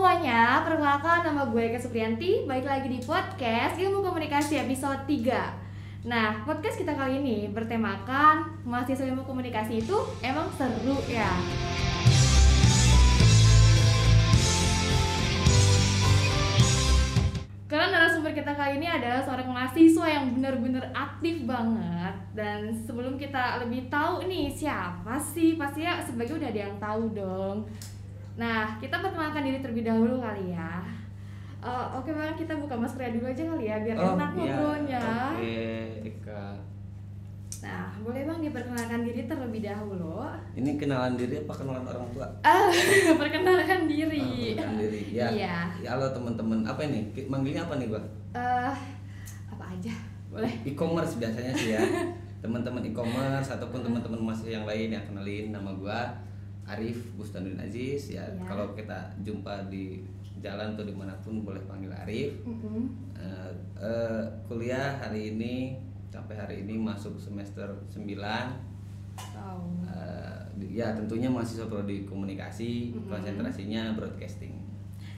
semuanya, perkenalkan nama gue Eka Supriyanti Balik lagi di podcast Ilmu Komunikasi episode 3 Nah, podcast kita kali ini bertemakan Mahasiswa ilmu komunikasi itu emang seru ya. Karena narasumber kita kali ini adalah seorang mahasiswa yang benar-benar aktif banget. Dan sebelum kita lebih tahu nih siapa sih? Pastinya sebagai udah ada yang tahu dong Nah, kita perkenalkan diri terlebih dahulu kali ya Eh, Oke bang, kita buka maskernya dulu aja kali ya Biar enak iya. ngobrolnya Oke, Eka. Nah, boleh bang diperkenalkan diri terlebih dahulu Ini kenalan diri apa kenalan orang tua? Ah, perkenalkan diri Oh, kenalan diri. Ya. Iya. Ya, halo teman-teman. Apa ini? Manggilnya apa nih, gua? Eh, Apa aja, boleh E-commerce biasanya sih ya. Teman-teman e-commerce ataupun teman-teman masih yang lain yang kenalin nama gua Arif Bustanuddin Aziz ya. Iya. Kalau kita jumpa di jalan atau di mana pun boleh panggil Arif. Mm-mm. Eh, eh, kuliah hari ini sampai hari ini masuk semester 9 Tahu Eh, ya tentunya mahasiswa prodi komunikasi Mm-mm. konsentrasinya broadcasting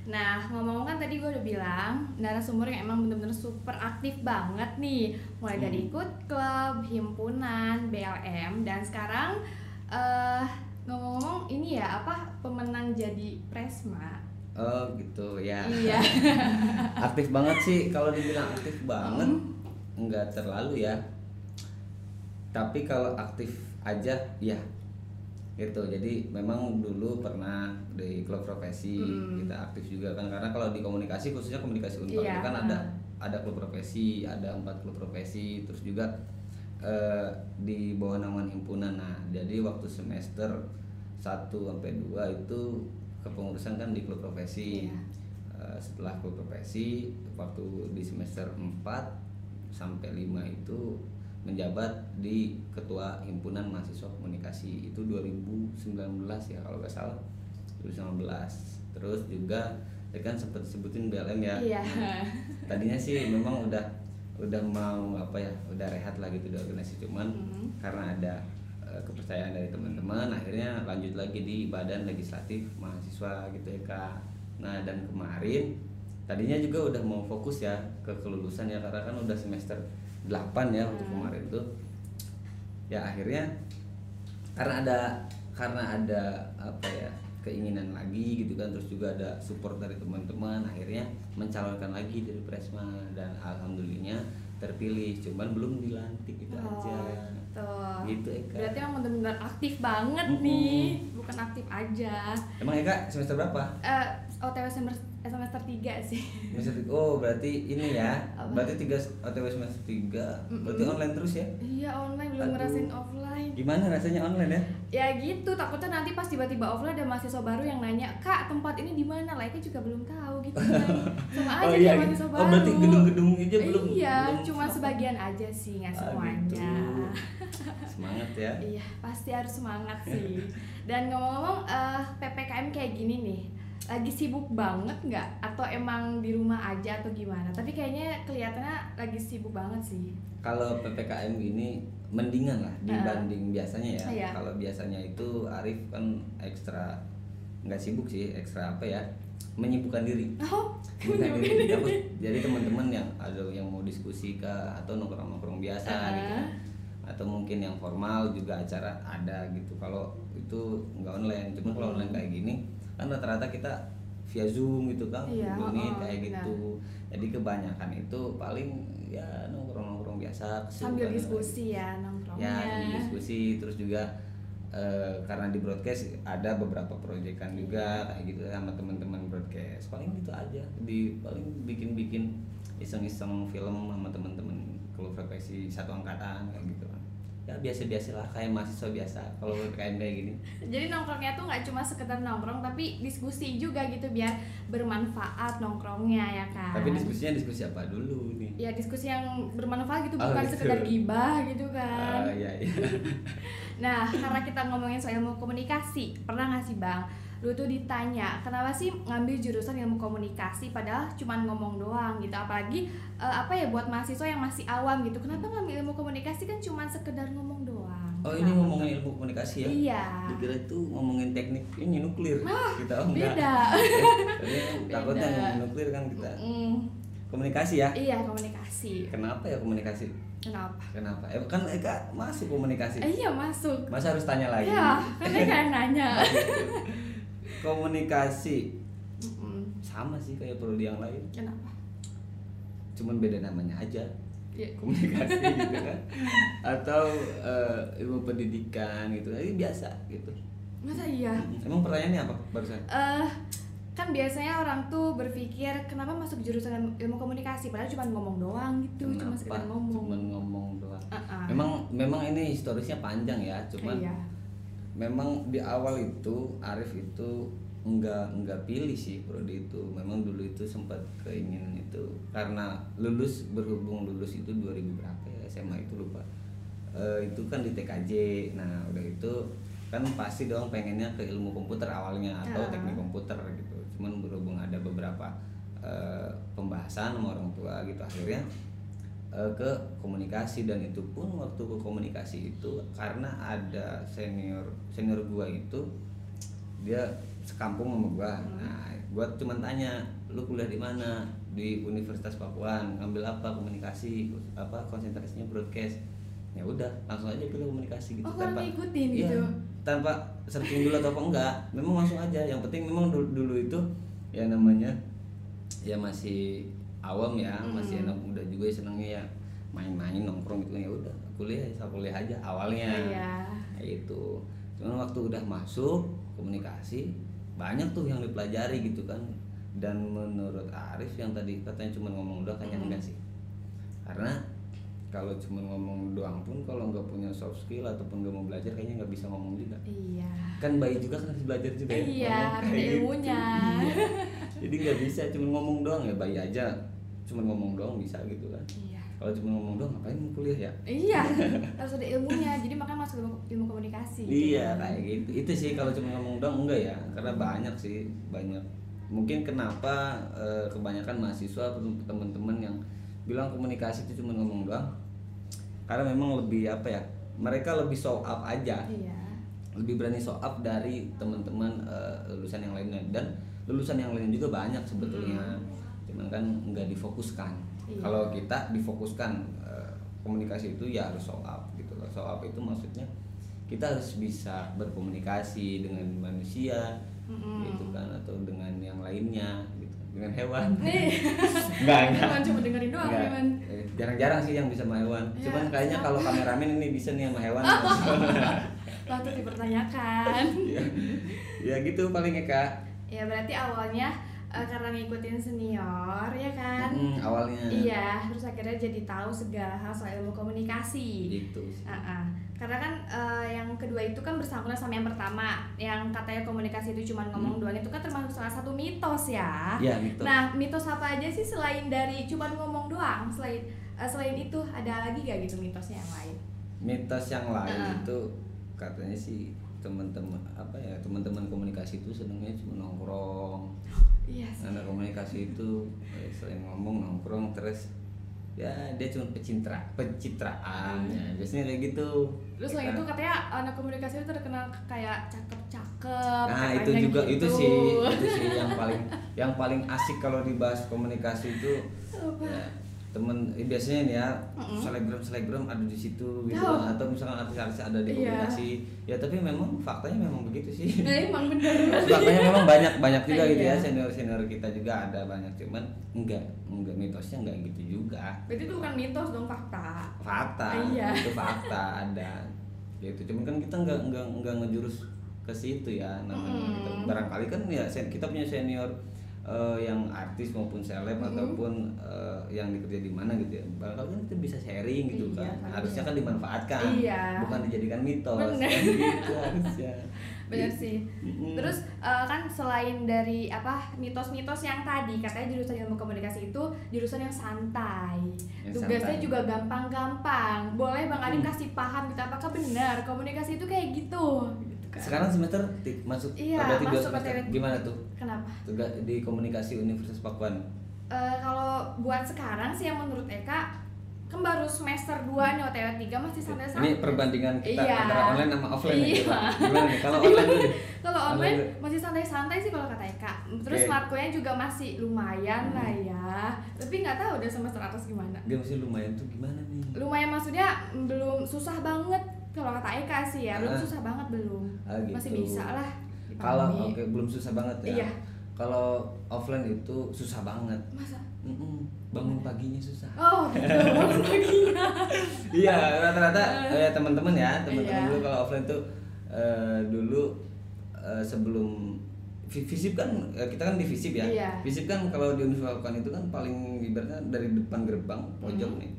Nah, ngomong-ngomong kan tadi gue udah bilang narasumber yang emang bener-bener super aktif banget nih Mulai dari ikut klub, himpunan, BLM Dan sekarang eh ngomong-ngomong ini ya apa pemenang jadi Presma? Oh gitu ya. Iya. Aktif banget sih kalau dibilang aktif banget Hmm. nggak terlalu ya. Tapi kalau aktif aja ya. Gitu jadi memang dulu pernah di klub profesi Hmm. kita aktif juga kan. Karena kalau di komunikasi khususnya komunikasi unpad Iya, itu kan ada ada klub profesi ada empat klub profesi terus juga eh, di bawah naungan himpunan. Nah jadi waktu semester 1 sampai 2 itu kepengurusan kan di klub profesi. Iya. Eh, setelah klub profesi waktu di semester 4 sampai 5 itu menjabat di ketua himpunan mahasiswa komunikasi. Itu 2019 ya kalau nggak salah. 2019 terus juga ya kan sempat sebutin BLM ya. Iya. Tadinya sih memang udah udah mau apa ya udah rehat lah gitu di organisasi cuman Hmm. karena ada eh, kepercayaan dari teman-teman akhirnya lanjut lagi di badan legislatif mahasiswa gitu ya kak nah dan kemarin tadinya juga udah mau fokus ya ke kelulusan ya karena kan udah semester 8 ya untuk Hmm. kemarin tuh ya akhirnya karena ada karena ada apa ya keinginan lagi gitu kan. Terus juga ada support dari teman-teman akhirnya mencalonkan lagi dari Presma dan alhamdulillahnya terpilih. Cuman belum dilantik itu aja. Tuh. gitu Eka. Berarti emang bener-bener aktif banget Mm-mm. nih. Bukan aktif aja. Emang Eka semester berapa? Eh, OTW semester, semester 3 sih. Semester oh berarti ini ya. Apa? berarti tiga OTW semester tiga. Berarti Mm-mm. online terus ya? Iya online, belum Aduh. ngerasain offline. Gimana rasanya online ya? Ya gitu, takutnya nanti pas tiba-tiba offline ada mahasiswa baru yang nanya Kak, tempat ini di mana? Lah, itu juga belum tahu gitu kan. Sama aja kayak mahasiswa oh baru. berarti gedung-gedung aja belum Iya, belum cuma sebagian aja sih, nggak semuanya. gitu. semangat ya. Iya, pasti harus semangat sih. Dan ngomong-ngomong, eh, ppkm kayak gini nih, lagi sibuk banget nggak? Atau emang di rumah aja atau gimana? Tapi kayaknya kelihatannya lagi sibuk banget sih. kalau ppkm ini mendingan lah dibanding biasanya ya Iya. kalau biasanya itu Arif kan ekstra nggak sibuk sih ekstra apa ya menyibukkan diri Oh, Menyibukkan diri Jadi, jadi teman-teman yang ada yang mau diskusi kah atau nongkrong-nongkrong biasa Ah. gitu kan. atau mungkin yang formal juga acara ada gitu kalau itu nggak online cuma kalau online kayak gini kan rata-rata kita via zoom gitu kan Iya, Meet oh, kayak benar. gitu. Jadi kebanyakan itu paling ya nongkrong-nongkrong biasa sambil diskusi ya nongkrongnya. ya sambil diskusi terus juga eh, karena di broadcast ada beberapa proyekan juga kayak gitu sama teman-teman broadcast. Paling gitu aja di paling bikin-bikin iseng-iseng film sama teman-teman kalau frekuensi satu angkatan kayak gitu ya biasa-biasa lah kayak mahasiswa biasa kalau kayak kayak gini Jadi nongkrongnya tuh nggak cuma sekedar nongkrong, tapi diskusi juga gitu biar bermanfaat nongkrongnya ya kan. tapi diskusinya diskusi apa dulu nih Ya diskusi yang bermanfaat gitu, Oh, bukan gitu. sekedar gibah gitu kan. Ah, iya iya Nah, karena kita ngomongin soal ilmu komunikasi, pernah nggak sih bang? Lu tuh ditanya, kenapa sih ngambil jurusan ilmu komunikasi padahal cuma ngomong doang gitu. Apalagi eh, apa ya buat mahasiswa yang masih awam gitu. Kenapa ngambil ilmu komunikasi kan cuma sekedar ngomong doang. Oh ini ngomongin ilmu komunikasi ya? Iya. Dikira itu ngomongin teknik ini nuklir. kita oh enggak. Beda. Takutnya ngomongin nuklir kan kita. Mm, Komunikasi ya? iya komunikasi. Kenapa ya komunikasi? Kenapa? Kenapa? Eh, kan Eka masuk komunikasi. Eh, iya masuk. Masa harus tanya lagi? Iya, kan kayak nanya. komunikasi Mm-mm. sama sih kayak prodi yang lain. Kenapa? Cuman beda namanya aja. Iya. Komunikasi gitu kan. Atau eh, ilmu pendidikan gitu. Ini biasa gitu. Masa iya? Emang pertanyaannya apa barusan? eh kan biasanya orang tuh berpikir kenapa masuk jurusan ilmu komunikasi padahal cuma ngomong doang gitu cuma sekedar ngomong Cuman ngomong doang. Uh-uh. Memang memang ini historisnya panjang ya, cuman iya memang di awal itu Arif itu enggak enggak pilih sih prodi itu. Memang dulu itu sempat keinginan itu karena lulus berhubung lulus itu 2000 berapa ya SMA itu lupa. Eh, itu kan di TKJ. Nah, udah itu kan pasti dong pengennya ke ilmu komputer awalnya atau Ah. teknik komputer gitu. Cuman berhubung ada beberapa eh, pembahasan sama orang tua gitu akhirnya eh, ke komunikasi dan itu pun waktu ke komunikasi itu karena ada senior senior gua itu dia sekampung sama gua. Nah, gua cuman tanya, "Lu kuliah di mana?" Di Universitas Pakuan. Ngambil apa? Komunikasi, apa konsentrasinya broadcast. Ya udah, langsung aja pilih komunikasi gitu Oh, kalau ngikutin Iya, gitu? Tanpa searching dulu atau apa enggak. Memang langsung aja. Yang penting memang dulu, dulu itu ya namanya ya masih awam ya, masih Mm. anak muda juga ya senangnya ya main-main nongkrong gitu ya udah kuliah ya kuliah aja awalnya Iya. Kayak itu cuman waktu udah masuk komunikasi banyak tuh yang dipelajari gitu kan dan menurut Arif yang tadi katanya cuma ngomong doang kayaknya Mm. enggak sih karena kalau cuma ngomong doang pun kalau nggak punya soft skill ataupun nggak mau belajar kayaknya nggak bisa ngomong juga iya kan bayi juga kan harus belajar juga ya Iya, kayak gitu. ilmunya. Iya. jadi nggak bisa cuma ngomong doang ya bayi aja cuma ngomong doang bisa gitu kan iya kalau cuma ngomong doang ngapain mau kuliah ya iya harus ada ilmunya jadi makanya masuk ilmu, ilmu komunikasi gitu Iya kayak gitu. Itu sih kalau cuma ngomong doang enggak ya, karena banyak sih banyak. Mungkin kenapa eh, kebanyakan mahasiswa atau teman-teman yang bilang komunikasi itu cuma ngomong doang, karena memang lebih apa ya? Mereka lebih show up aja, iya lebih berani show up dari teman-teman eh, lulusan yang lainnya dan lulusan yang lain juga banyak sebetulnya. Cuman kan nggak difokuskan. Iya. Kalau kita difokuskan eh, komunikasi itu ya harus show up gitu loh. Show up itu maksudnya kita harus bisa berkomunikasi dengan manusia Mm-mm. gitu kan atau dengan yang lainnya gitu dengan hewan Nih. enggak enggak Cuma dengerin doang. Iman. Eh, jarang-jarang sih yang bisa sama hewan Ya, cuman kayaknya kalau kameramen ini bisa nih sama hewan Patut dipertanyakan. ya, ya gitu paling Eka Ya berarti awalnya eh, karena ngikutin senior ya kan? Hmm, awalnya Iya, terus akhirnya jadi tahu segala hal soal ilmu komunikasi. gitu Ah, ah. Karena kan eh, yang kedua itu kan bersangkutan sama yang pertama, yang katanya komunikasi itu cuma ngomong doang itu kan termasuk salah satu mitos ya. ya gitu Nah, mitos apa aja sih selain dari cuma ngomong doang? Selain eh, selain itu ada lagi gak gitu mitosnya yang lain? mitos yang lain Heeh. itu katanya sih teman-teman apa ya teman-teman komunikasi itu senangnya cuma nongkrong Iya sih. komunikasi itu eh, selain ngomong nongkrong terus ya dia cuma pecintra pencitraan ya biasanya kayak gitu Terus selain itu katanya anak komunikasi itu terkenal kayak cakep-cakep. nah itu juga itu gitu. sih itu sih yang paling yang paling asik kalau dibahas komunikasi itu Apa? ya, temen eh, biasanya nih ya Mm-mm. selebgram selebgram ada di situ gitu Oh. atau misalkan artis-artis ada di Iya. komunikasi ya tapi memang faktanya memang begitu sih Nah, emang bener. faktanya memang banyak banyak juga gitu ya Iya. senior senior kita juga ada banyak cuman enggak enggak mitosnya enggak gitu juga Berarti itu bukan mitos dong fakta. fakta Iya. itu fakta ada gitu cuman kan kita enggak enggak enggak ngejurus ke situ ya namanya gitu. barangkali kan ya sen- kita punya senior eh, yang artis maupun seleb Mm-mm. ataupun eh, yang dikerja di mana gitu ya barangkali kan kita bisa sharing gitu Iya, kan kan, harusnya iya. kan dimanfaatkan Iya. bukan dijadikan mitos Bener. kan gitu harusnya Bener sih. Terus eh, kan selain dari apa mitos-mitos yang tadi katanya jurusan ilmu komunikasi itu jurusan yang santai. Yang Tugasnya santai. juga gampang-gampang. Boleh Bang Adim Hmm. kasih paham gitu apakah benar komunikasi itu kayak gitu? Kan. sekarang semester masuk Iya, berarti dua masuk semester materi. gimana tuh Kenapa? Tugas di komunikasi Universitas Pakuan Eh, kalau buat sekarang sih yang menurut Eka kan baru semester 2 nih OTW 3 masih santai-santai Ini perbandingan kita Iya. antara online sama offline ya. Iya. coba. Gimana nih? Kalau online kalau Online masih santai-santai sih kalau kata Eka terus Oke. matkulnya juga masih lumayan Hmm. lah ya tapi nggak tahu udah semester atas gimana Dia masih lumayan tuh gimana nih? lumayan maksudnya belum susah banget kalau kata Eka sih ya belum Ah. susah banget belum Ah, gitu. masih bisa lah Kalau oke belum susah banget ya. Iya. Kalau offline itu susah banget. masa Mm-mm. Bangun paginya susah. oh gitu bangun paginya iya rata-rata eh, teman-teman ya teman-teman Iya. dulu kalau offline tuh eh, dulu eh, sebelum visip kan kita kan di visip ya Iya. visip kan kalau di Universitas itu kan paling ibaratnya dari depan gerbang pojok Hmm. nih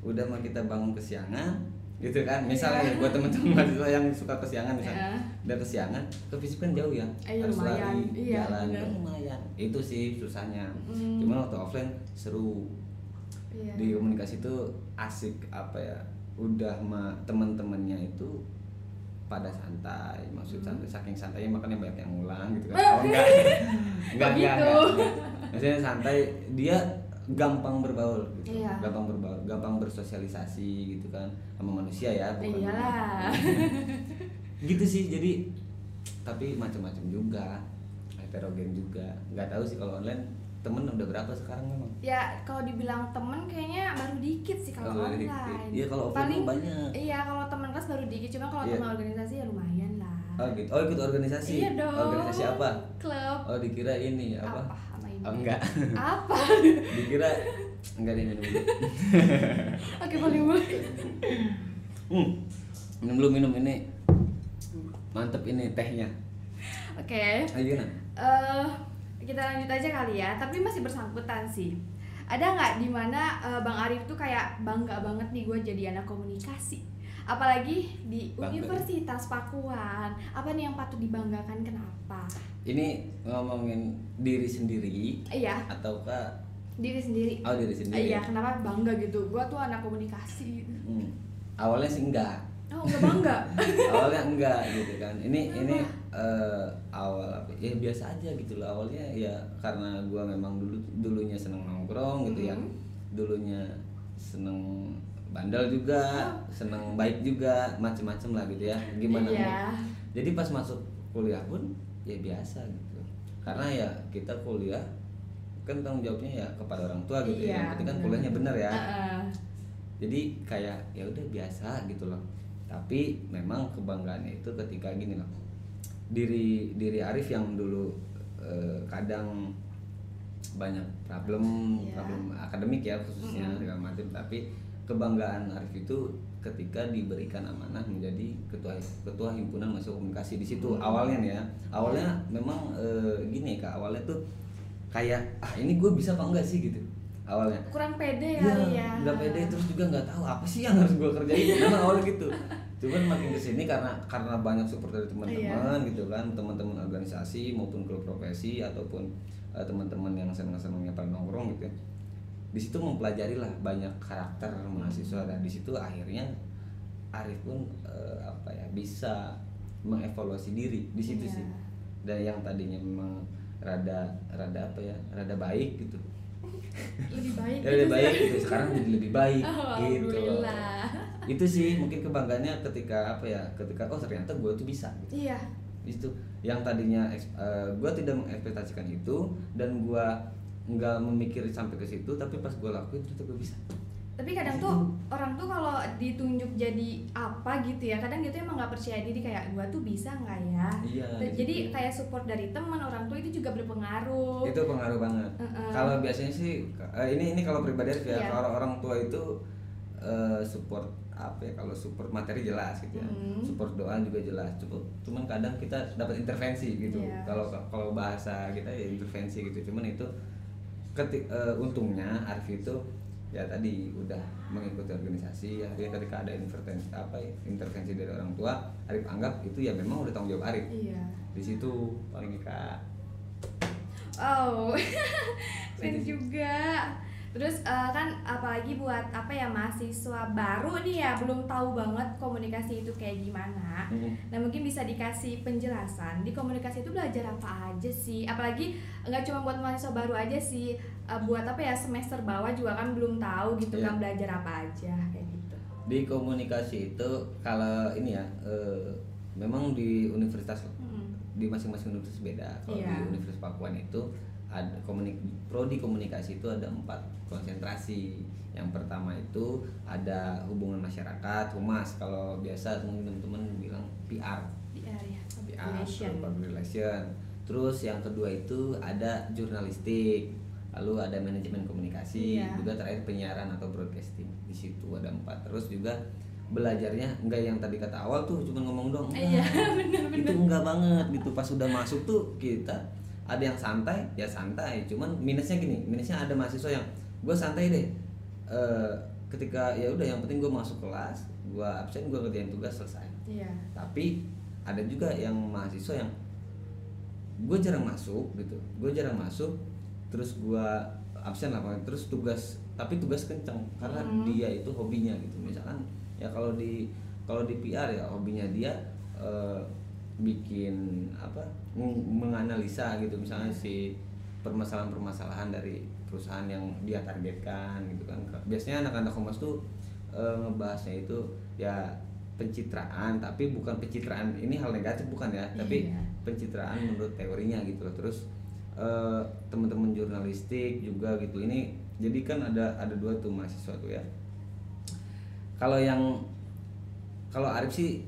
udah mah kita bangun kesiangan gitu kan misalnya Iya. ya, buat teman-teman mahasiswa yang suka kesiangan misalnya Iya. udah kesiangan ke visip kan jauh ya Iya, harus lumayan. lari Iya, jalan bener. kan lumayan itu sih susahnya Mm. cuman waktu offline seru Iya. di komunikasi itu asik apa ya udah ma teman-temannya itu pada santai maksud Hmm. santai saking santainya makanya banyak yang ngulang gitu kan oh enggak enggak enggak, enggak, enggak. maksudnya santai dia gampang berbaur gitu Iya. gampang berbaur gampang bersosialisasi gitu kan sama manusia ya bukan iyalah gitu sih jadi tapi macam-macam juga heterogen juga nggak tahu sih kalau online temen udah berapa sekarang memang ya kalau dibilang temen kayaknya baru dikit sih kalau Oh, online Iya, kalau offline paling banyak. iya kalau teman kelas baru dikit cuma kalau Iya. teman organisasi ya lumayan lah Oh gitu. Oh ikut organisasi. iya dong Organisasi apa? klub Oh dikira ini apa? apa Oh enggak. apa dikira enggak deh minum dulu. oke boleh boleh Hmm. Minum dulu minum ini. Mantep ini tehnya. oke Ayo gimana? eh kita lanjut aja kali ya tapi masih bersangkutan sih ada nggak di mana eh, bang Arif tuh kayak bangga banget nih gue jadi anak komunikasi apalagi di Bangga. Universitas Pakuan apa nih yang patut dibanggakan kenapa Ini ngomongin diri sendiri iya. ataukah diri sendiri. Oh diri sendiri? iya kenapa bangga gitu? Gue tuh anak komunikasi. Hmm. Awalnya sih enggak. oh nggak bangga? Awalnya enggak gitu kan. Ini ini eh, awal apa? Ya biasa aja gitu loh. Awalnya ya karena gua memang dulu dulunya seneng nongkrong gitu ya. Mhm. dulunya seneng bandel juga seneng baik juga macem-macem lah gitu ya. Gimana iya. jadi pas masuk kuliah pun ya biasa gitu. Karena ya kita kuliah kan tanggung jawabnya ya kepada orang tua gitu ya. Iya, yang penting kan benar. kuliahnya bener ya. Heeh. jadi kayak ya udah biasa gitu loh. Tapi memang kebanggaannya itu ketika gini loh. Diri diri Arif yang dulu eh, kadang banyak problem Iya. problem akademik ya khususnya segala macam. Tapi kebanggaan Arif itu ketika diberikan amanah menjadi ketua ketua himpunan masuk komunikasi di situ Hmm. awalnya nih ya. Awalnya memang eh, gini kak awalnya tuh kayak ah ini gue bisa apa enggak sih? gitu awalnya. Kurang pede kali ya. nggak pede terus juga nggak tahu apa sih yang harus gue kerjain. Memang awalnya gitu. Cuman makin ke sini karena karena banyak support dari teman-teman Iya. gitu kan teman-teman organisasi maupun klub profesi ataupun eh, teman-teman yang senang-senangnya pada nongkrong gitu ya di situ mempelajari lah banyak karakter mahasiswa dan di situ akhirnya Arif pun eh, apa ya bisa mengevaluasi diri di situ Iya. sih. Dan yang tadinya memang rada rada apa ya rada baik gitu. Lebih baik lebih gitu. baik gitu sekarang jadi lebih baik Oh, gitu. itu sih mungkin kebanggaannya ketika apa ya ketika oh ternyata gue tuh bisa gitu. iya. Itu yang tadinya gue tidak mengekspektasikan itu dan gue nggak memikir sampai ke situ tapi pas gue lakuin ternyata gue bisa tapi kadang tuh orang tuh kalau ditunjuk jadi apa gitu ya kadang gitu emang nggak percaya diri kayak gua tuh bisa nggak ya iya di jadi situ. kayak support dari teman orang tua itu juga berpengaruh itu pengaruh banget Heeh. kalau biasanya sih eh, ini ini kalau pribadi ya Iya. kalau orang tua itu eh, support apa ya kalau support materi jelas gitu ya Hmm. support doa juga jelas cukup cuman kadang kita dapat intervensi gitu Iya. kalau kalau bahasa kita ya intervensi gitu cuman itu ketik eh, untungnya Arif itu ya tadi udah mengikuti organisasi. Akhirnya ketika ada intervensi apa ya, intervensi dari orang tua Arif anggap itu ya memang udah tanggung jawab Arif. Iya. Di situ paling kak oh. Setuju. juga Terus eh, kan apalagi buat apa ya mahasiswa baru nih ya belum tahu banget komunikasi itu kayak gimana. Hmm. Nah mungkin bisa dikasih penjelasan di komunikasi itu belajar apa aja sih? Apalagi nggak cuma buat mahasiswa baru aja sih, eh, buat apa ya semester bawah juga kan belum tahu gitu Iya. kan belajar apa aja kayak gitu. di komunikasi itu kalau ini ya eh, memang di universitas Mm. di masing-masing universitas beda kalau Iya. di Universitas Pakuan itu ada komunik prodi komunikasi itu ada empat konsentrasi. Yang pertama itu ada hubungan masyarakat humas. Kalau biasa mungkin teman-teman bilang PR PR ya, public PR relation. public relation. Terus yang kedua itu ada jurnalistik. Lalu ada manajemen komunikasi. Iya. juga terakhir penyiaran atau broadcasting. Di situ ada empat. Terus juga belajarnya enggak yang tadi kata awal tuh cuma ngomong dong Iya, enggak. itu enggak banget gitu. Pas udah masuk tuh kita ada yang santai ya santai. Cuman minusnya gini minusnya ada mahasiswa yang gue santai deh. Eh, ketika ya udah yang penting gue masuk kelas gue absen gue kerjain tugas selesai. Iya. tapi ada juga yang mahasiswa yang gue jarang masuk gitu. Gue jarang masuk terus gue absen lah terus tugas tapi tugas kenceng karena Hmm. dia itu hobinya gitu. Misalkan ya kalau di kalau di PR ya hobinya dia eh, bikin apa menganalisa gitu. Misalnya si permasalahan-permasalahan dari perusahaan yang dia targetkan gitu kan. Biasanya anak-anak humas tuh eh, ngebahasnya itu ya pencitraan tapi bukan pencitraan. Ini hal negatif bukan ya tapi Iya. pencitraan menurut teorinya gitu loh. Terus eh, teman-teman jurnalistik juga gitu. Ini jadi kan ada ada dua tuh mahasiswa tuh ya. Kalau yang kalau Arif sih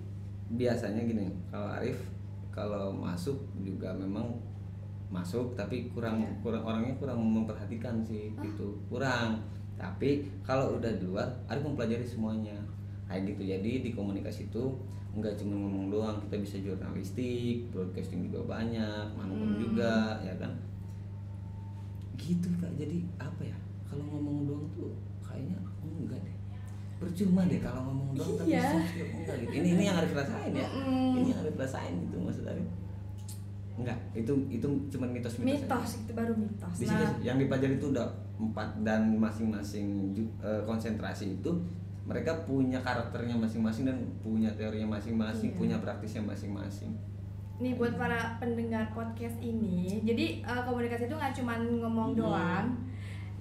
biasanya gini. Kalau Arif kalau masuk juga memang masuk tapi kurang Iya. kurang orangnya kurang memperhatikan sih gitu. Kurang. Tapi kalau udah di luar Arif mempelajari semuanya. Kayak gitu. Jadi di komunikasi itu nggak cuma ngomong doang kita bisa jurnalistik broadcasting juga banyak manuver Hmm. juga ya kan? Gitu kak. Jadi apa ya? Kalau ngomong doang tuh kayaknya enggak deh percuma deh kalau ngomong tapi Iya. subscribe enggak gitu ini ini yang Arif rasain ya Mm-mm. ini yang Arif rasain gitu maksud Arif enggak itu itu cuma mitos-mitos aja. Mitos itu baru mitos. di situ Nah, yang dipelajari itu udah empat dan masing-masing eh, konsentrasi itu mereka punya karakternya masing-masing dan punya teorinya masing-masing Iya. punya praktisnya masing-masing nih buat para pendengar podcast ini, jadi eh, komunikasi itu nggak cuma ngomong Hmm. doang.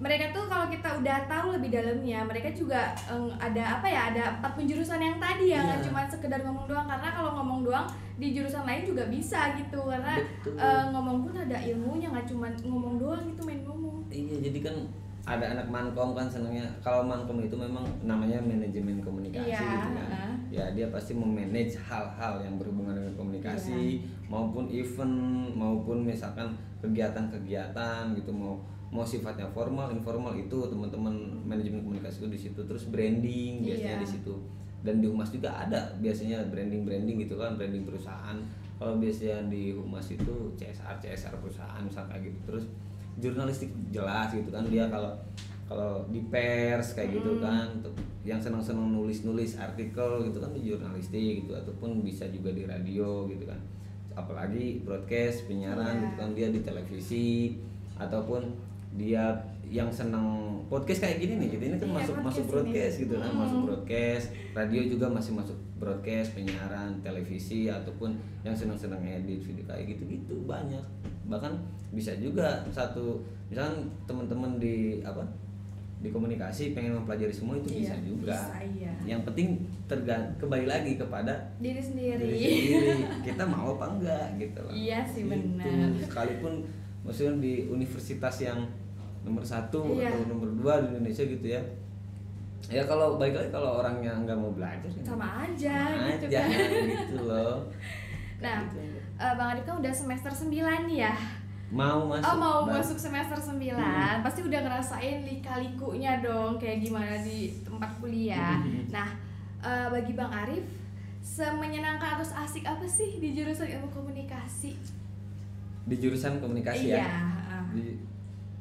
Mereka tuh kalau kita udah tahu lebih dalamnya, mereka juga eh, ada apa ya, ada empat penjurusan yang tadi ya, nggak Iya. cuma sekedar ngomong doang. Karena kalau ngomong doang di jurusan lain juga bisa gitu, karena Betul. eh, ngomong pun ada ilmunya, nggak cuma ngomong doang itu main ngomong. Iya jadi kan ada anak mankom kan senangnya kalau mankom itu memang namanya manajemen komunikasi Iya, gitu kan. heeh. Ya dia pasti memanage hal-hal yang berhubungan dengan komunikasi maupun event maupun misalkan kegiatan-kegiatan gitu mau mau sifatnya formal informal itu teman-teman manajemen komunikasi itu di situ terus branding biasanya Iya. di situ dan di humas juga ada biasanya branding branding gitu kan branding perusahaan kalau biasanya di humas itu CSR CSR perusahaan misalnya kayak gitu terus jurnalistik jelas gitu kan dia kalau kalau di pers kayak gitu Hmm. kan untuk yang senang-senang nulis-nulis artikel gitu kan di jurnalistik gitu ataupun bisa juga di radio gitu kan apalagi broadcast penyiaran Iya. gitu kan dia di televisi ataupun dia yang senang podcast kayak gini nih gitu ini kan Iya, masuk masuk broadcast ini. gitu kan Hmm. masuk broadcast radio juga masih masuk broadcast penyiaran televisi ataupun yang senang-senang edit video kayak gitu-gitu banyak bahkan bisa juga satu misalkan teman-teman di apa di komunikasi pengen mempelajari semua itu bisa Iya, juga bisa, iya. yang penting tergan kembali lagi kepada Diri sendiri. diri sendiri kita mau apa enggak gitu loh Iya sih, Gitu. benar. sekalipun maksudnya di universitas yang nomor satu Iya. atau nomor dua di Indonesia gitu ya ya kalau baik lagi kalau orangnya nggak mau belajar ya Sama aja sama gitu aja, kan. gitu loh Nah, Gitu. Eh, Bang Adip kan udah semester 9 nih ya. mau masuk oh, mau Bang. masuk semester 9. Hmm. Pasti udah ngerasain lika-likunya dong kayak gimana di tempat kuliah. Hmm. Nah, eh, bagi Bang Arif semenyenangkan atau asik apa sih di jurusan ilmu komunikasi? di jurusan komunikasi iya. ya di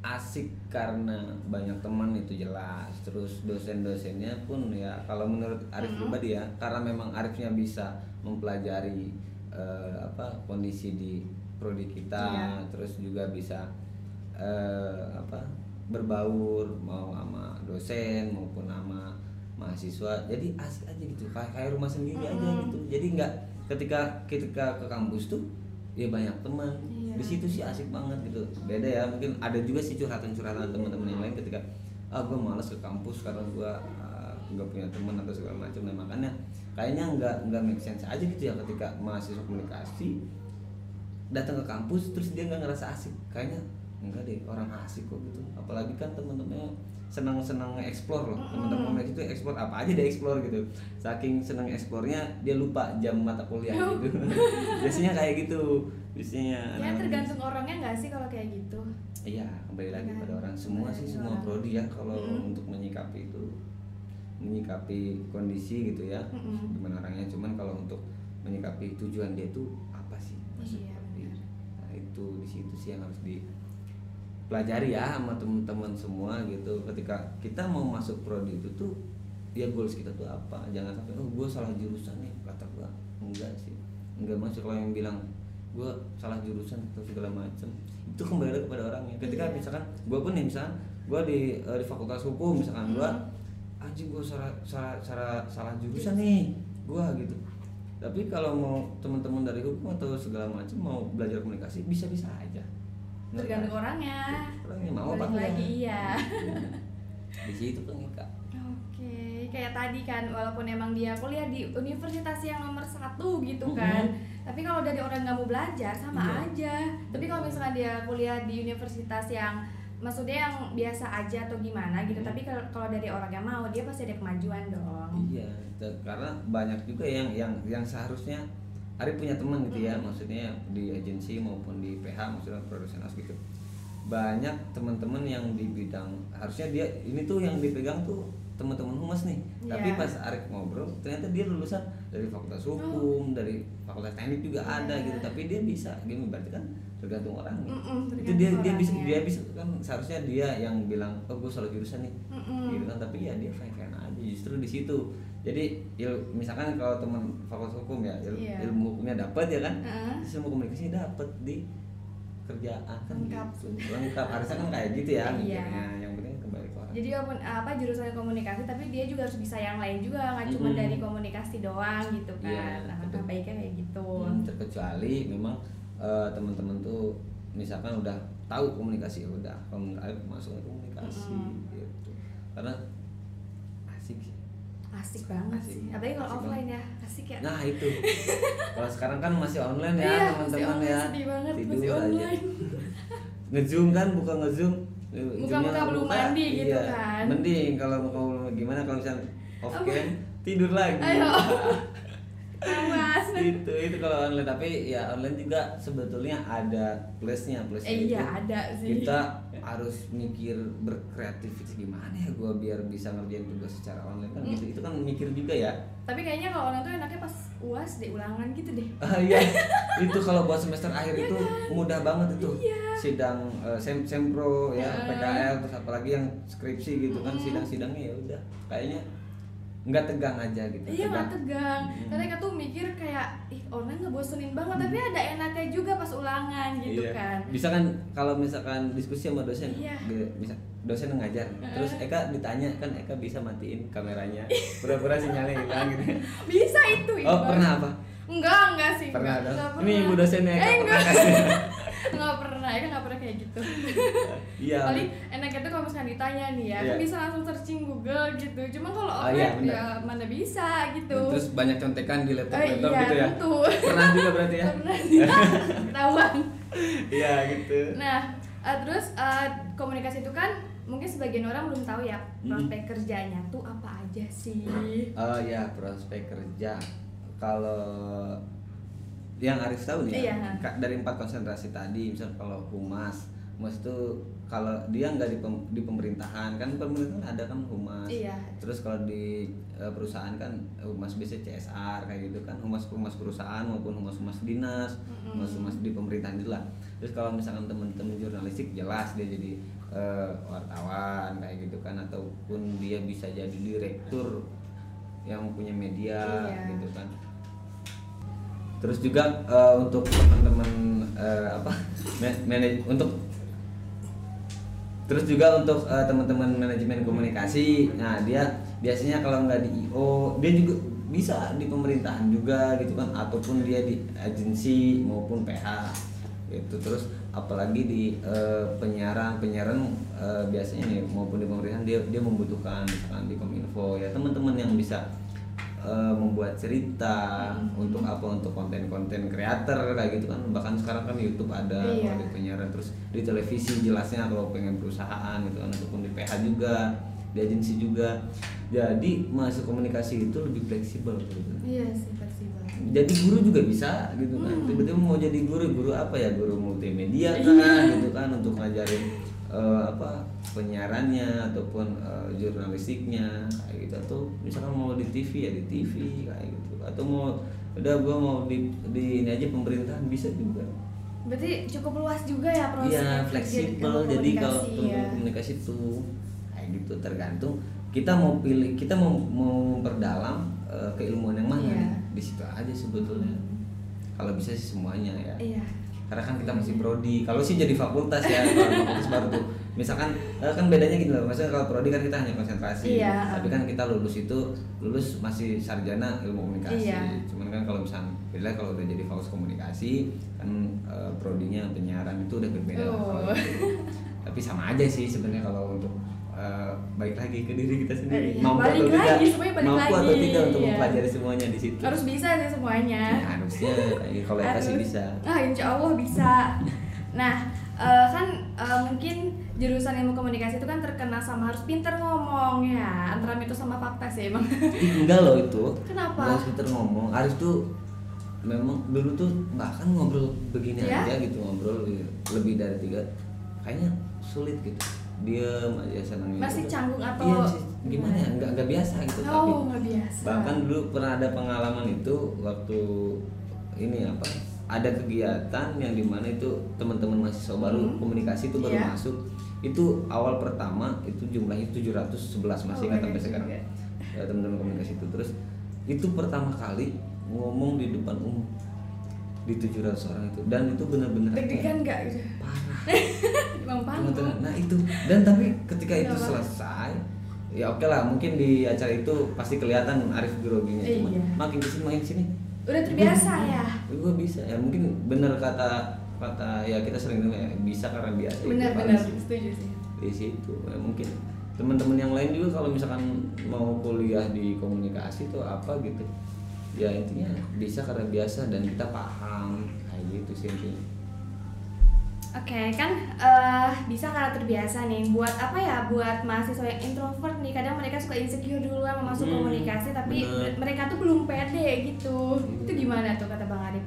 asik karena banyak teman itu jelas terus dosen-dosennya pun ya kalau menurut Arif Mhm. pribadi ya karena memang Arifnya bisa mempelajari eh, apa kondisi di prodi kita Iya. terus juga bisa eh, apa berbaur mau sama dosen maupun sama mahasiswa jadi asik aja gitu kayak rumah sendiri aja Mm-mm. gitu jadi nggak ketika ketika ke kampus tuh ya banyak teman Iya. di situ sih asik banget gitu. Beda ya mungkin ada juga sih curhatan-curhatan teman-teman yang lain ketika ah gue malas ke kampus karena gue ah, nggak punya teman atau segala macam. Nah makanya kayaknya nggak nggak make sense aja gitu ya ketika mahasiswa komunikasi datang ke kampus terus dia nggak ngerasa asik. Kayaknya enggak deh orang asik kok gitu. Apalagi kan temen-temennya senang-senang explore loh. Teman-teman komunikasi itu explore apa aja dia explore gitu. Saking senang eksplornya dia lupa jam mata kuliah gitu. Biasanya kayak gitu biasanya ya tergantung orangnya nggak sih kalau kayak gitu Iya, kembali lagi pada orang. Semua sih semua orang. prodi ya kalau Mm-mm. untuk menyikapi itu menyikapi kondisi gitu ya. Mm-mm. Gimana orangnya cuman kalau untuk menyikapi tujuan dia itu apa sih? Maksud Iya. Nah, itu di situ sih yang harus dipelajari ya sama teman-teman semua gitu. Ketika kita mau masuk prodi itu tuh ya goals kita tuh apa? Jangan sampai oh gue salah jurusan nih kata gua. Enggak sih. Enggak masuk kalau yang bilang gue salah jurusan atau segala macam itu kembali lagi kepada orangnya ketika Iya. misalkan gue pun nih misalkan gue di eh, di fakultas hukum misalkan gue Hmm. anjing gue salah salah salah salah jurusan nih gue gitu tapi kalau mau teman-teman dari hukum atau segala macam mau belajar komunikasi bisa bisa aja tergantung kan? orangnya orangnya mau apa enggak lagi iya di situ pengikat Oke, kayak tadi kan, walaupun emang dia kuliah di universitas yang nomor satu gitu Mm-mm. kan, tapi kalau dari orang nggak mau belajar sama Iya. aja. Tapi kalau misalnya dia kuliah di universitas yang maksudnya yang biasa aja atau gimana gitu, Mm. tapi kalau kalau dari orang yang mau dia pasti ada kemajuan dong. Iya, te- karena banyak juga yang yang yang seharusnya Ari punya teman gitu ya, maksudnya di agensi maupun di PH maksudnya produsen gitu. Banyak teman-teman yang di bidang harusnya dia ini tuh yang dipegang tuh teman-teman humas nih. Tapi Iya. pas Arif ngobrol, ternyata dia lulusan dari fakultas hukum, dari fakultas teknik juga ada Iya. gitu. Tapi dia bisa, gini berarti kan tergantung orang. Mm-mm, itu tergantung dia dia bisa orangnya. dia bisa kan seharusnya dia yang bilang oh gue salah jurusan nih Mm-mm. gitu kan tapi ya dia fine fine aja justru di situ jadi il, misalkan kalau teman fakultas hukum ya il- Iya. ilmu hukumnya dapat ya kan terus ilmu komunikasinya dapat di kerjaan kan Lengkap. gitu lengkap harusnya kan kayak gitu ya Iya. mikirnya yang penting orang Jadi walaupun apa jurusan komunikasi, tapi dia juga harus bisa yang lain juga, nggak cuma Mm-mm. dari komunikasi doang gitu kan. Iya, Nah, baiknya kayak gitu. Hmm, terkecuali memang eh, teman-teman tuh misalkan udah tahu komunikasi ya udah kalau masuk ke komunikasi Mm-mm. gitu karena asik sih Asik banget Asik. sih. Apalagi kalau offline ya, asik ya. Nah itu Kalau sekarang kan masih online ya Iya, masih teman-teman online, ya sedih banget, Tidur masih aja online. Ngezoom kan buka ngezoom Muka-muka belum mandi gitu kan. Mending kalau mau gimana kalau misalnya off cam tidur lagi Ayo. Itu itu kalau online tapi ya online juga sebetulnya ada plusnya plusnya Eh, itu iya, ada sih. kita harus mikir berkreativitas gimana ya gua biar bisa ngerjain tugas secara online kan Hmm. gitu itu kan mikir juga ya Tapi kayaknya kalau orang tuh enaknya pas uas deh ulangan gitu deh. Ah iya, itu kalau buat semester akhir itu mudah banget itu. Iya. Sidang eh, sem sempro ya, Heeh. PKL terus apalagi yang skripsi gitu kan Mm. sidang-sidangnya ya udah kayaknya nggak tegang aja gitu. Iya nggak tegang. Hmm. Karena mereka tuh mikir kayak ih online ngebosenin banget, tapi ada enaknya juga pas ulangan gitu Iya. kan. Bisa kan kalau misalkan diskusi sama dosen, Iya. di- misal dosen ngajar, terus Eka ditanya kan Eka bisa matiin kameranya, pura-pura sinyalnya hilang gitu. Bisa itu. Oh Iqbal. pernah apa? Enggak, enggak sih. Pernah enggak, enggak Ini pernah. ibu dosennya Eka Eh, pernah enggak. enggak pernah, ya enggak pernah kayak gitu. Iya. Paling enaknya tuh kalau misalnya ditanya nih ya, kan bisa langsung searching Google gitu. Cuma kalau Ah, iya, ya mana bisa gitu. Terus banyak contekan di Eh, laptop-laptop iya, gitu ya. tentu. Pernah juga berarti ya? Pernah sih. Ketahuan. Iya gitu. Nah, eh, terus eh, komunikasi itu kan mungkin sebagian orang belum tahu ya prospek kerjanya tuh apa aja sih. Oh ya prospek kerja. Kalau yang Arif tahu nih ya, Iya. ka- dari empat konsentrasi tadi, misal kalau humas, humas itu kalau dia nggak di, pem- di pemerintahan kan pemerintahan ada kan humas. Iya. Terus kalau di eh, perusahaan kan humas biasa CSR kayak gitu kan humas humas perusahaan maupun humas humas dinas, Mm-mm. humas humas di pemerintahan itu lah. Terus kalau misalkan teman-teman jurnalistik jelas dia jadi eh, wartawan kayak gitu kan ataupun dia bisa jadi direktur yang punya media Iya. gitu kan. Terus juga eh, untuk teman-teman eh, apa ma- manaj- untuk terus juga untuk eh, teman-teman manajemen komunikasi nah dia biasanya kalau nggak di IO dia juga bisa di pemerintahan juga gitu kan ataupun dia di agensi maupun PH itu terus apalagi di eh, penyiaran penyiaran eh, biasanya nih maupun di pemerintahan dia dia membutuhkan misalkan di kominfo ya teman-teman yang bisa eh, membuat cerita untuk apa untuk konten-konten kreator kayak gitu kan. Bahkan sekarang kan YouTube ada Iya. di penyiaran. Terus di televisi jelasnya kalau pengen perusahaan gitu kan ataupun di PH juga di agensi juga. Jadi masuk komunikasi itu lebih fleksibel gitu. Iya sih fleksibel. Jadi guru juga bisa gitu kan. Hmm. tiba-tiba mau jadi guru guru apa ya? Guru multimedia kan gitu kan untuk ngajarin eh, apa penyiarannya ataupun eh, jurnalistiknya kayak gitu. Atau misalkan mau di TV ya di TV kayak gitu. Atau mau udah gua mau di di ini aja pemerintahan bisa juga. Berarti cukup luas juga ya proses Iya fleksibel. jadi kalau ya. komunikasi itu kayak gitu. Tergantung kita mau pilih kita mau mau memperdalam eh, keilmuan yang mana nih. di situ aja sebetulnya. Kalau bisa sih semuanya ya. Iya karena kan kita masih prodi kalau sih jadi fakultas ya kalau fakultas baru tuh misalkan eh, kan bedanya gini loh maksudnya kalau prodi kan kita hanya konsentrasi Iya. tapi kan kita lulus itu lulus masih sarjana ilmu komunikasi Iya. cuman kan kalau misalnya bila kalau udah jadi fakultas komunikasi kan eh, prodinya penyiaran itu udah berbeda lah kalau Oh. itu. tapi sama aja sih sebenarnya kalau untuk eh, baik lagi ke diri kita sendiri. Iya, mampu balik atau tidak? lagi, semuanya balik mampu atau lagi, tidak untuk iya. mempelajari semuanya di situ? Harus bisa sih semuanya. Ya, harusnya. Kalau Eka sih Harus. bisa. Ah insya Allah bisa. Nah eh, kan eh, mungkin jurusan ilmu komunikasi itu kan terkenal sama harus pinter ngomong ya. Antara mitos sama fakta sih emang. Ih, enggak loh itu. Kenapa? Enggak sekitar ngomong. Arif tuh memang dulu tuh bahkan ngobrol begini Iya? aja gitu ngobrol lebih dari tiga kayaknya sulit gitu diam aja Masih gitu. canggung atau iya sih. Gimana? ya nggak nggak biasa gitu tapi oh nggak biasa. bahkan dulu pernah ada pengalaman itu waktu ini apa ada kegiatan yang di mana itu teman-teman mahasiswa baru Hmm. komunikasi itu baru Iya. masuk. Itu awal pertama itu jumlahnya 711 masih Oh, ingat sampai banyak sekarang. ya teman-teman komunikasi itu. Terus itu pertama kali ngomong di depan umum di 700 orang itu. Dan itu benar-benar deg-degan nggak gitu? parah. Teman-teman panggung nah itu. Dan tapi ketika itu Nggak apa-apa. selesai ya oke lah mungkin di acara itu pasti kelihatan Arif groginya cuman Iya. makin ke sini makin ke sini udah terbiasa ya? gue bisa. Ya mungkin bener kata kata ya kita sering dengar ya bisa karena biasa. Itu benar-benar setuju sih. Di situ ya, mungkin. Teman-teman yang lain juga kalau misalkan mau kuliah di komunikasi tuh apa gitu ya intinya bisa karena biasa dan kita paham. Kayak gitu sih intinya. Oke kan eh, bisa karena terbiasa nih. Buat apa ya? Buat mahasiswa yang introvert nih. Kadang mereka suka insecure duluan mau masuk Hmm, komunikasi tapi bener. mereka tuh belum pede gitu. Hmm. itu gimana tuh kata bang Arif?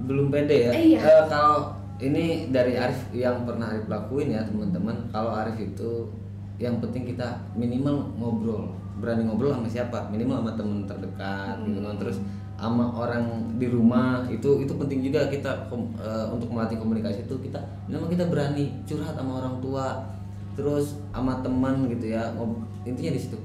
Belum pede ya? Eh, iya. Eh, kalau ini dari Arif yang pernah Arif lakuin ya teman-teman. Kalau Arif itu yang penting kita minimal ngobrol berani ngobrol sama siapa? Minimal sama teman terdekat gitu kan. Hmm. terus sama orang di rumah itu itu penting juga kita kom- eh, untuk melatih komunikasi itu kita minimal kita berani curhat sama orang tua terus sama teman gitu ya. Intinya di situ.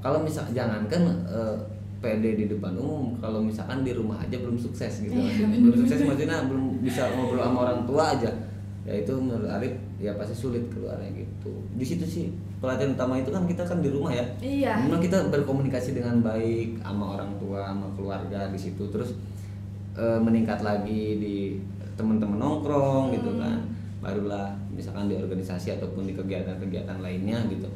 Kalau misal jangankan eh, PD di depan umum kalau misalkan di rumah aja belum sukses gitu. Iya, belum sukses maksudnya belum bisa ngobrol sama orang tua aja. Ya itu menurut Arif ya pasti sulit keluarnya gitu. Di situ sih pelatihan utama itu kan kita kan di rumah ya. Iya. Memang kita berkomunikasi dengan baik sama orang tua, sama keluarga di situ, terus eh, meningkat lagi di teman-teman nongkrong gitu Hmm. kan, barulah misalkan di organisasi ataupun di kegiatan-kegiatan lainnya gitu,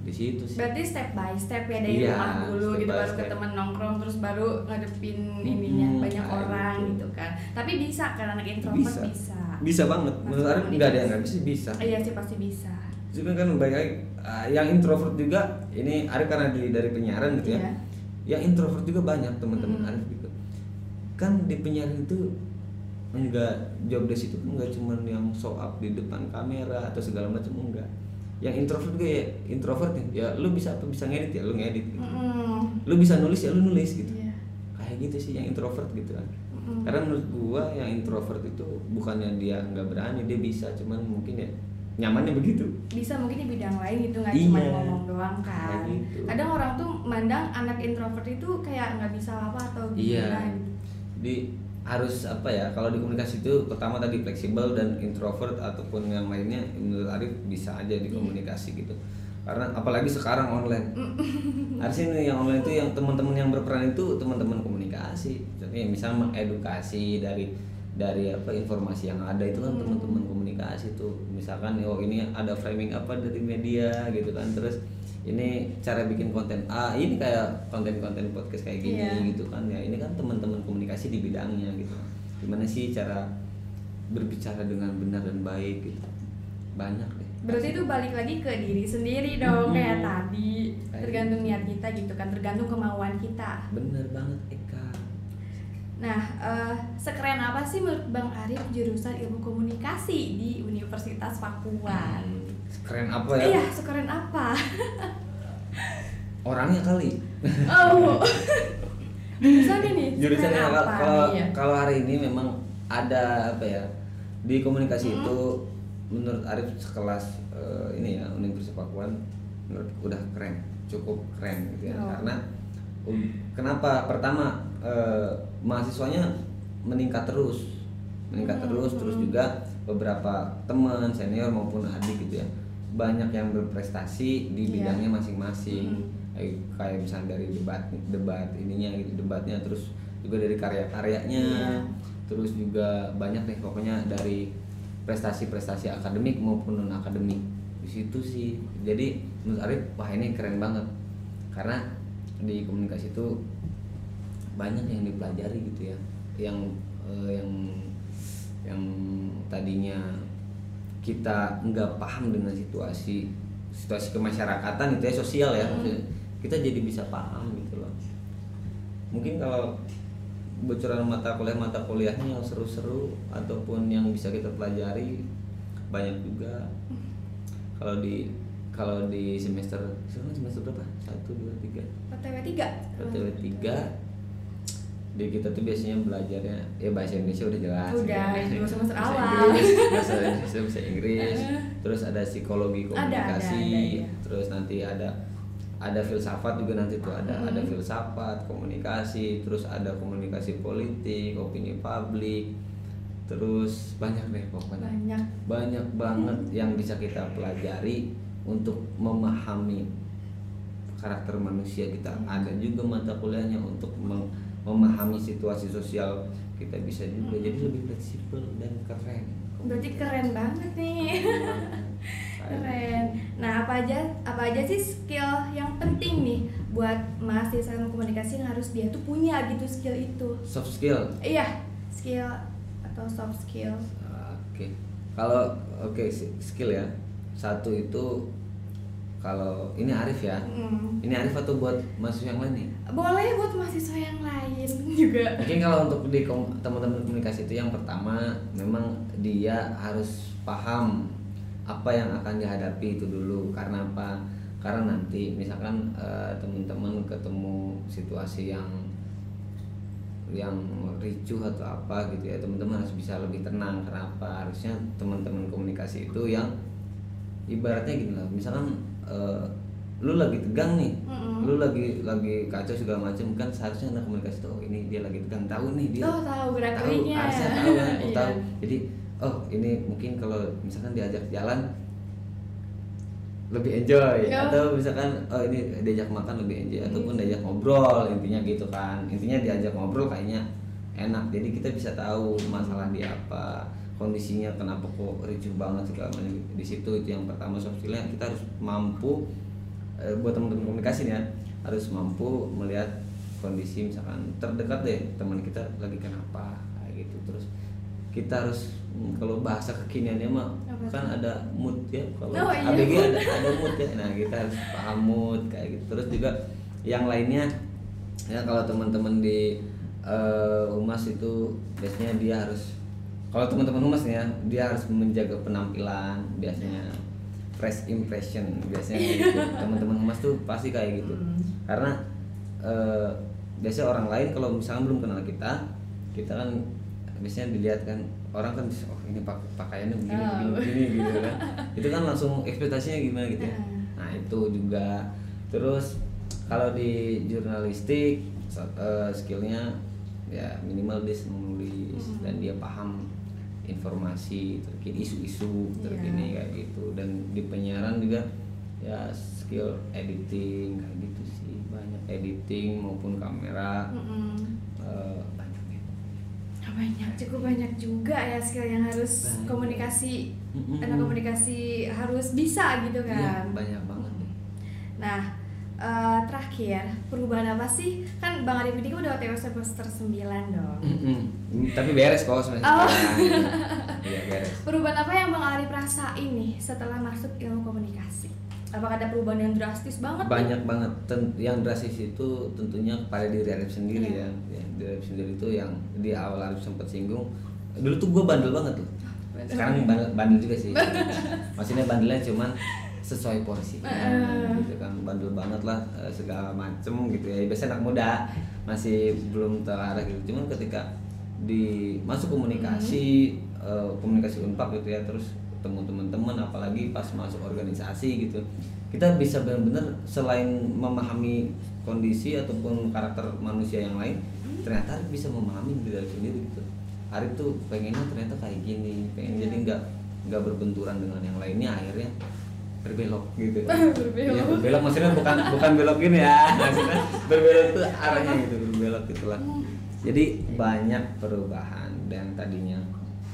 di situ sih. berarti step by step ya dari Iya, rumah dulu gitu baru ke temen nongkrong terus baru ngadepin ininya Mm-mm, banyak orang gitu. gitu kan. Tapi bisa kan anak introvert? Bisa. bisa, Bisa banget, menurut Arif nggak ada yang nggak bisa, bisa. iya sih pasti bisa Juga kan baik lagi, ah, yang introvert juga, ini Arif karena di, dari penyiaran gitu ya, Iya. yang introvert juga banyak teman-teman Mm. Arif gitu kan di penyiaran itu enggak job desk itu enggak cuman yang show up di depan kamera atau segala macam enggak yang introvert juga ya introvert ya, ya lu bisa apa bisa ngedit ya lu ngedit gitu. Mm-mm. lu bisa nulis ya lu nulis gitu Iya. kayak gitu sih yang introvert gitu kan Mm-mm. karena menurut gua yang introvert itu bukannya dia nggak berani dia bisa cuman mungkin ya nyamannya begitu bisa mungkin di bidang lain gitu nggak Iya. cuma ngomong doang kan gitu. kadang orang tuh mandang anak introvert itu kayak nggak bisa apa atau Iya. gimana gitu. di harus apa ya kalau di komunikasi itu pertama tadi fleksibel dan introvert ataupun yang lainnya menurut Arif bisa aja di komunikasi gitu karena apalagi sekarang online harusnya nih yang online itu yang teman-teman yang berperan itu teman-teman komunikasi jadi misalnya mengedukasi dari dari apa informasi yang ada itu kan teman-teman komunikasi tuh. Misalkan oh ini ada framing apa dari media gitu kan. Terus ini cara bikin konten ah ini kayak konten-konten podcast kayak gini Iya. gitu kan. Ya ini kan teman-teman komunikasi di bidangnya gitu. Gimana sih cara berbicara dengan benar dan baik gitu? Banyak deh. Berarti itu balik lagi ke diri sendiri dong Hmm. kayak tadi. Kayak Tergantung niat kita gitu kan, tergantung kemauan kita. bener banget. Eka Nah, eh, sekeren apa sih menurut Bang Arif jurusan ilmu komunikasi di Universitas Pakuan? Hmm, keren apa ya Iya, sekeren apa? orangnya kali Oh, jurusannya nih. jurusannya sekeren kalau apa? kalau- Iya. kalau hari ini memang ada apa ya di komunikasi Hmm. itu menurut Arif sekelas eh, ini ya Universitas Pakuan menurut udah keren cukup keren gitu ya Oh. karena um, kenapa pertama eh, mahasiswanya meningkat terus meningkat Hmm, terus terus hmm. juga beberapa teman senior maupun adik gitu ya banyak yang berprestasi di Iya. bidangnya masing-masing Hmm. kayak kayak misalnya dari debat debat ininya gitu debatnya terus juga dari karya-karyanya Iya. terus juga banyak deh pokoknya dari prestasi-prestasi akademik maupun non akademik di situ sih jadi menurut Arif wah ini keren banget karena di komunikasi itu banyak yang dipelajari gitu ya. Yang eh, yang yang tadinya kita nggak paham dengan situasi situasi kemasyarakatan itu ya sosial ya Hmm. maksudnya, kita jadi bisa paham gitu loh. Mungkin kalau bocoran mata kuliah mata kuliahnya yang seru-seru ataupun yang bisa kita pelajari banyak juga. Kalau di kalau di semester semester berapa? Satu dua tiga. PTW 3. PTW tiga di kita tuh biasanya belajarnya ya bahasa Indonesia udah jelas Udah, ya. awal. Inggris, bahasa Indonesia bahasa Inggris terus ada psikologi Ada, ada, komunikasi ada, iya. terus nanti ada ada filsafat juga nanti tuh ada Hmm. ada filsafat komunikasi terus ada komunikasi politik opini publik terus banyak deh pokoknya Banyak. banyak banget yang bisa kita pelajari untuk memahami karakter manusia kita ada juga mata kuliahnya untuk mem- memahami situasi sosial kita bisa juga jadi lebih fleksibel dan keren Berarti keren banget nih. Keren. Nah, apa aja apa aja sih skill yang penting nih buat mahasiswa ilmu komunikasi yang harus dia tuh punya gitu skill itu? soft skill Iya, skill atau soft skill. oke kalau oke si- skill ya satu itu kalau ini Arif ya Hmm. ini Arif atau buat mahasiswa yang lain nih Boleh buat mahasiswa yang lain juga. Mungkin kalau untuk di teman-teman komunikasi itu yang pertama memang dia harus paham apa yang akan dihadapi itu dulu karena apa? Karena nanti misalkan eh, teman-teman ketemu situasi yang yang ricuh atau apa gitu ya teman-teman harus bisa lebih tenang kenapa harusnya teman-teman komunikasi itu yang ibaratnya gini lah misalkan eh, lu lagi tegang nih. Mm-mm. lu lagi lagi kacau segala macam kan seharusnya anak komunikasi tuh oh ini dia lagi tegang tahu nih dia Oh, tahu gerak tahu harusnya tahu kan oh, Iya. tahu jadi oh ini mungkin kalau misalkan diajak jalan lebih enjoy. Ya. atau misalkan oh ini diajak makan lebih enjoy ataupun diajak ngobrol intinya gitu kan. Intinya diajak ngobrol kayaknya enak. Jadi kita bisa tahu masalah dia apa kondisinya kenapa kok ricuh banget segala macam. Di situ itu yang pertama soft skillnya. Kita harus mampu eh, buat teman-teman komunikasi nih ya harus mampu melihat kondisi misalkan terdekat deh teman kita lagi kenapa kayak gitu. Terus kita harus hmm, kalau bahasa kekiniannya mah Apa kan ada mood ya kalau Oh, iya, ABG ada ada mood ya. Nah kita harus paham mood kayak gitu. Terus juga yang lainnya ya kalau teman-teman di eh, humas itu biasanya dia harus kalau teman-teman humas ya dia harus menjaga penampilan biasanya fresh impression biasanya gitu teman-teman humas tuh pasti kayak gitu Hmm. karena eh, biasanya orang lain kalau misalnya belum kenal kita kita kan biasanya dilihat kan orang kan oh ini pak pakaiannya begini Oh. begini, begini gitu kan itu kan langsung ekspektasinya gimana gitu ya Hmm. nah itu juga terus kalau di jurnalistik eh, skillnya ya minimal dia senang nulis Mm-mm. dan dia paham informasi terkini isu-isu terkini Iya. kayak gitu dan di penyiaran juga ya skill editing kayak gitu sih banyak editing maupun kamera Mm-mm. eh, banyak gitu. banyak cukup banyak juga ya skill yang harus Banyak. komunikasi Mm-mm. anak komunikasi harus bisa gitu Iya, kan banyak banget nah eh, terakhir perubahan apa sih kan bang Arif ini kan udah OTW semester 9 dong Mm-mm. tapi beres kok semester Oh. iya beres perubahan apa yang bang Arif rasain nih setelah masuk ilmu komunikasi apakah ada perubahan yang drastis banget nih? banyak banget Ten- yang drastis itu tentunya pada diri Arif sendiri Iya. ya. ya diri Arif sendiri itu yang di awal Arif sempat singgung dulu tuh gue bandel banget tuh sekarang bandel, bandel juga sih maksudnya bandelnya cuman sesuai porsi Heeh. gitu kan bandel banget lah eh, segala macem gitu ya. Biasanya anak muda masih belum terarah gitu. Cuman ketika di masuk komunikasi eh, komunikasi unpak gitu ya terus ketemu teman-teman apalagi pas masuk organisasi gitu kita bisa benar-benar selain memahami kondisi ataupun karakter manusia yang lain ternyata Arif bisa memahami diri sendiri gitu. Arif tuh pengennya ternyata kayak gini pengen jadi nggak nggak berbenturan dengan yang lainnya akhirnya berbelok gitu Berbelok. Iya, berbelok maksudnya bukan bukan belok gini ya maksudnya berbelok itu arahnya gitu berbelok gitulah jadi banyak perubahan dan tadinya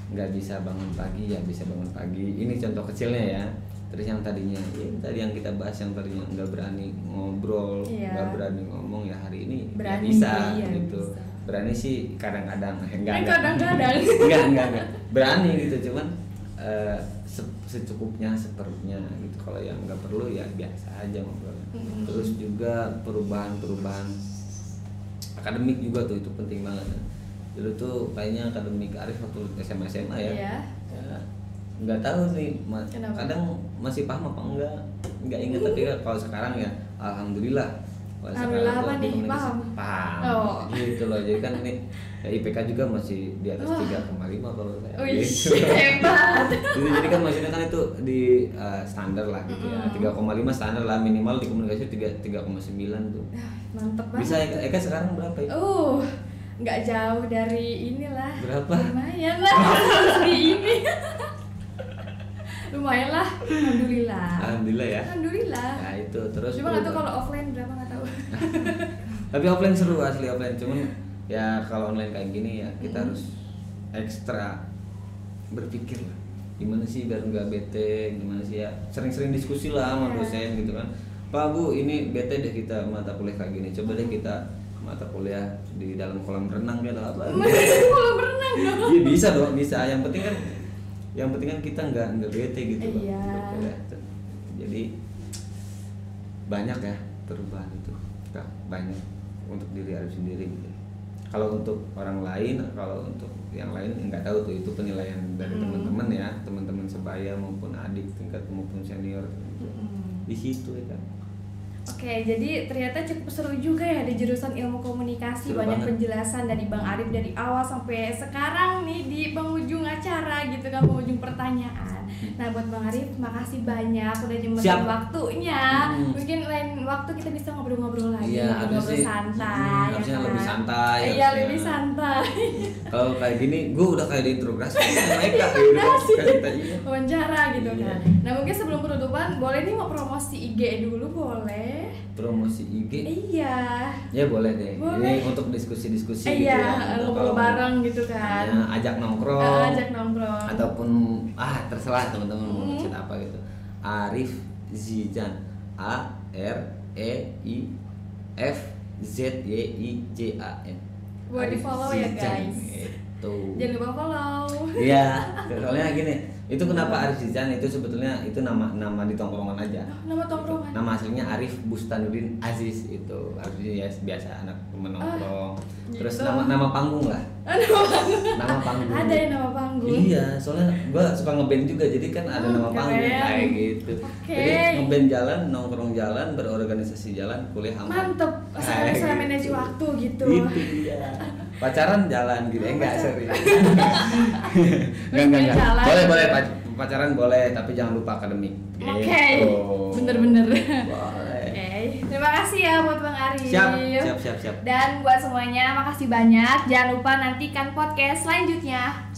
nggak bisa bangun pagi ya bisa bangun pagi ini contoh kecilnya ya terus yang tadinya ya tadi yang kita bahas yang tadinya nggak berani ngobrol Iya. nggak berani ngomong ya hari ini ya Berani, bisa iya, gitu bisa. berani sih kadang-kadang enggak enggak. kadang-kadang. enggak enggak enggak berani gitu cuman se- secukupnya seperlunya gitu kalau yang nggak perlu ya biasa aja ngobrolnya Mm-mm. terus juga perubahan-perubahan akademik juga tuh itu penting banget dulu tuh kayaknya akademik Arif waktu SMA SMA ya Iya. ya nggak tahu nih ma- Kenapa? kadang masih paham apa enggak nggak inget tapi kalau sekarang ya alhamdulillah Kalau Alhamdulillah sekarang apa nih? Paham? paham Oh. gitu loh jadi kan ini ya, IPK juga masih di atas Wah. 3,5 kalau saya Wih, gitu. hebat. Gitu, jadi kan maksudnya kan itu di uh, standar lah gitu ya Mm-mm. 3,5 standar lah minimal di komunikasi 3 3,9 tuh Ah, Mantep banget. bisa Eka, Eka sekarang berapa ya? Uh, nggak jauh dari inilah. Berapa? Lumayan lah di ini. Lumayan lah. Alhamdulillah. Alhamdulillah ya Alhamdulillah. nah itu terus Cuma nggak tahu kalau offline berapa nggak tahu. tapi offline seru asli offline cuman ya kalau online kayak gini ya kita Mm. harus ekstra berpikir lah. Gimana sih biar nggak bete gimana sih ya? Sering-sering diskusi lah sama Iya. dosen gitu kan. Pak bu ini bete deh kita mata kuliah kayak gini. Coba deh kita mata kuliah di dalam kolam renang gitu apa Kalau berenang dong. Iya bisa dong bisa. Yang penting kan yang penting kan kita nggak nggak bete gitu loh Iya. jadi banyak ya perubahan itu. Banyak untuk diri Arif sendiri gitu kalau untuk orang lain kalau untuk yang lain nggak tahu tuh itu penilaian dari Hmm. teman-teman ya teman-teman sebaya maupun adik tingkat maupun senior Mm-mm. di situ ya kan Oke, jadi ternyata cukup seru juga ya di jurusan ilmu komunikasi Seru banyak banget. penjelasan dari Bang Arif dari awal sampai sekarang nih di penghujung acara gitu kan penghujung pertanyaan. Nah buat Bang Arif makasih banyak udah nyempetin waktunya. Hmm. Mungkin lain waktu kita bisa ngobrol-ngobrol lagi, Iya, ngobrol sih. santai. Hmm, ya harusnya kan? lebih santai, Iya lebih santai. kalau kayak gini gue udah kayak di interogasi sama Eka ya udah kasih tanya. Wawancara gitu Iya. kan. Nah mungkin sebelum penutupan boleh nih mau promosi IG dulu boleh? promosi IG Iya. ya boleh deh Boleh. ini untuk diskusi-diskusi Eh, gitu iya, ya kalau bareng gitu kan. hanya ajak nongkrong Eh, ajak nongkrong. ataupun ah terserah teman-teman mau Hmm. ngechat apa gitu Arif Zizan A R E I F Z Y I J A N Boleh Arif di-follow ya, Zizan, guys. gitu. Jangan lupa follow. Iya, soalnya gini, itu kenapa Arif Zizan itu sebetulnya itu nama nama di tongkrongan aja. Nama tongkrongan. Nama aslinya Arif Bustanuddin Aziz itu Arif ya biasa anak temen nongkrong. Terus gitu. nama nama panggung lah. Aduh, Nama panggung. ada yang nama panggung. Iya, soalnya gua suka ngeband juga, jadi kan ada Hmm, nama panggung keren. kayak gitu. Oke. Jadi ngeband jalan, nongkrong jalan, berorganisasi jalan, kuliah aman. Mantep. Saya bisa gitu. manage waktu gitu. Itu dia. Pacaran jalan gitu, eh enggak serius. enggak, enggak. Boleh, boleh pac- pacaran boleh tapi jangan lupa akademik Oke, Gitu. bener-bener. boleh Oke, terima kasih ya buat Bang Arif. siap siap siap siap Dan buat semuanya, makasih banyak. Jangan lupa nantikan podcast selanjutnya.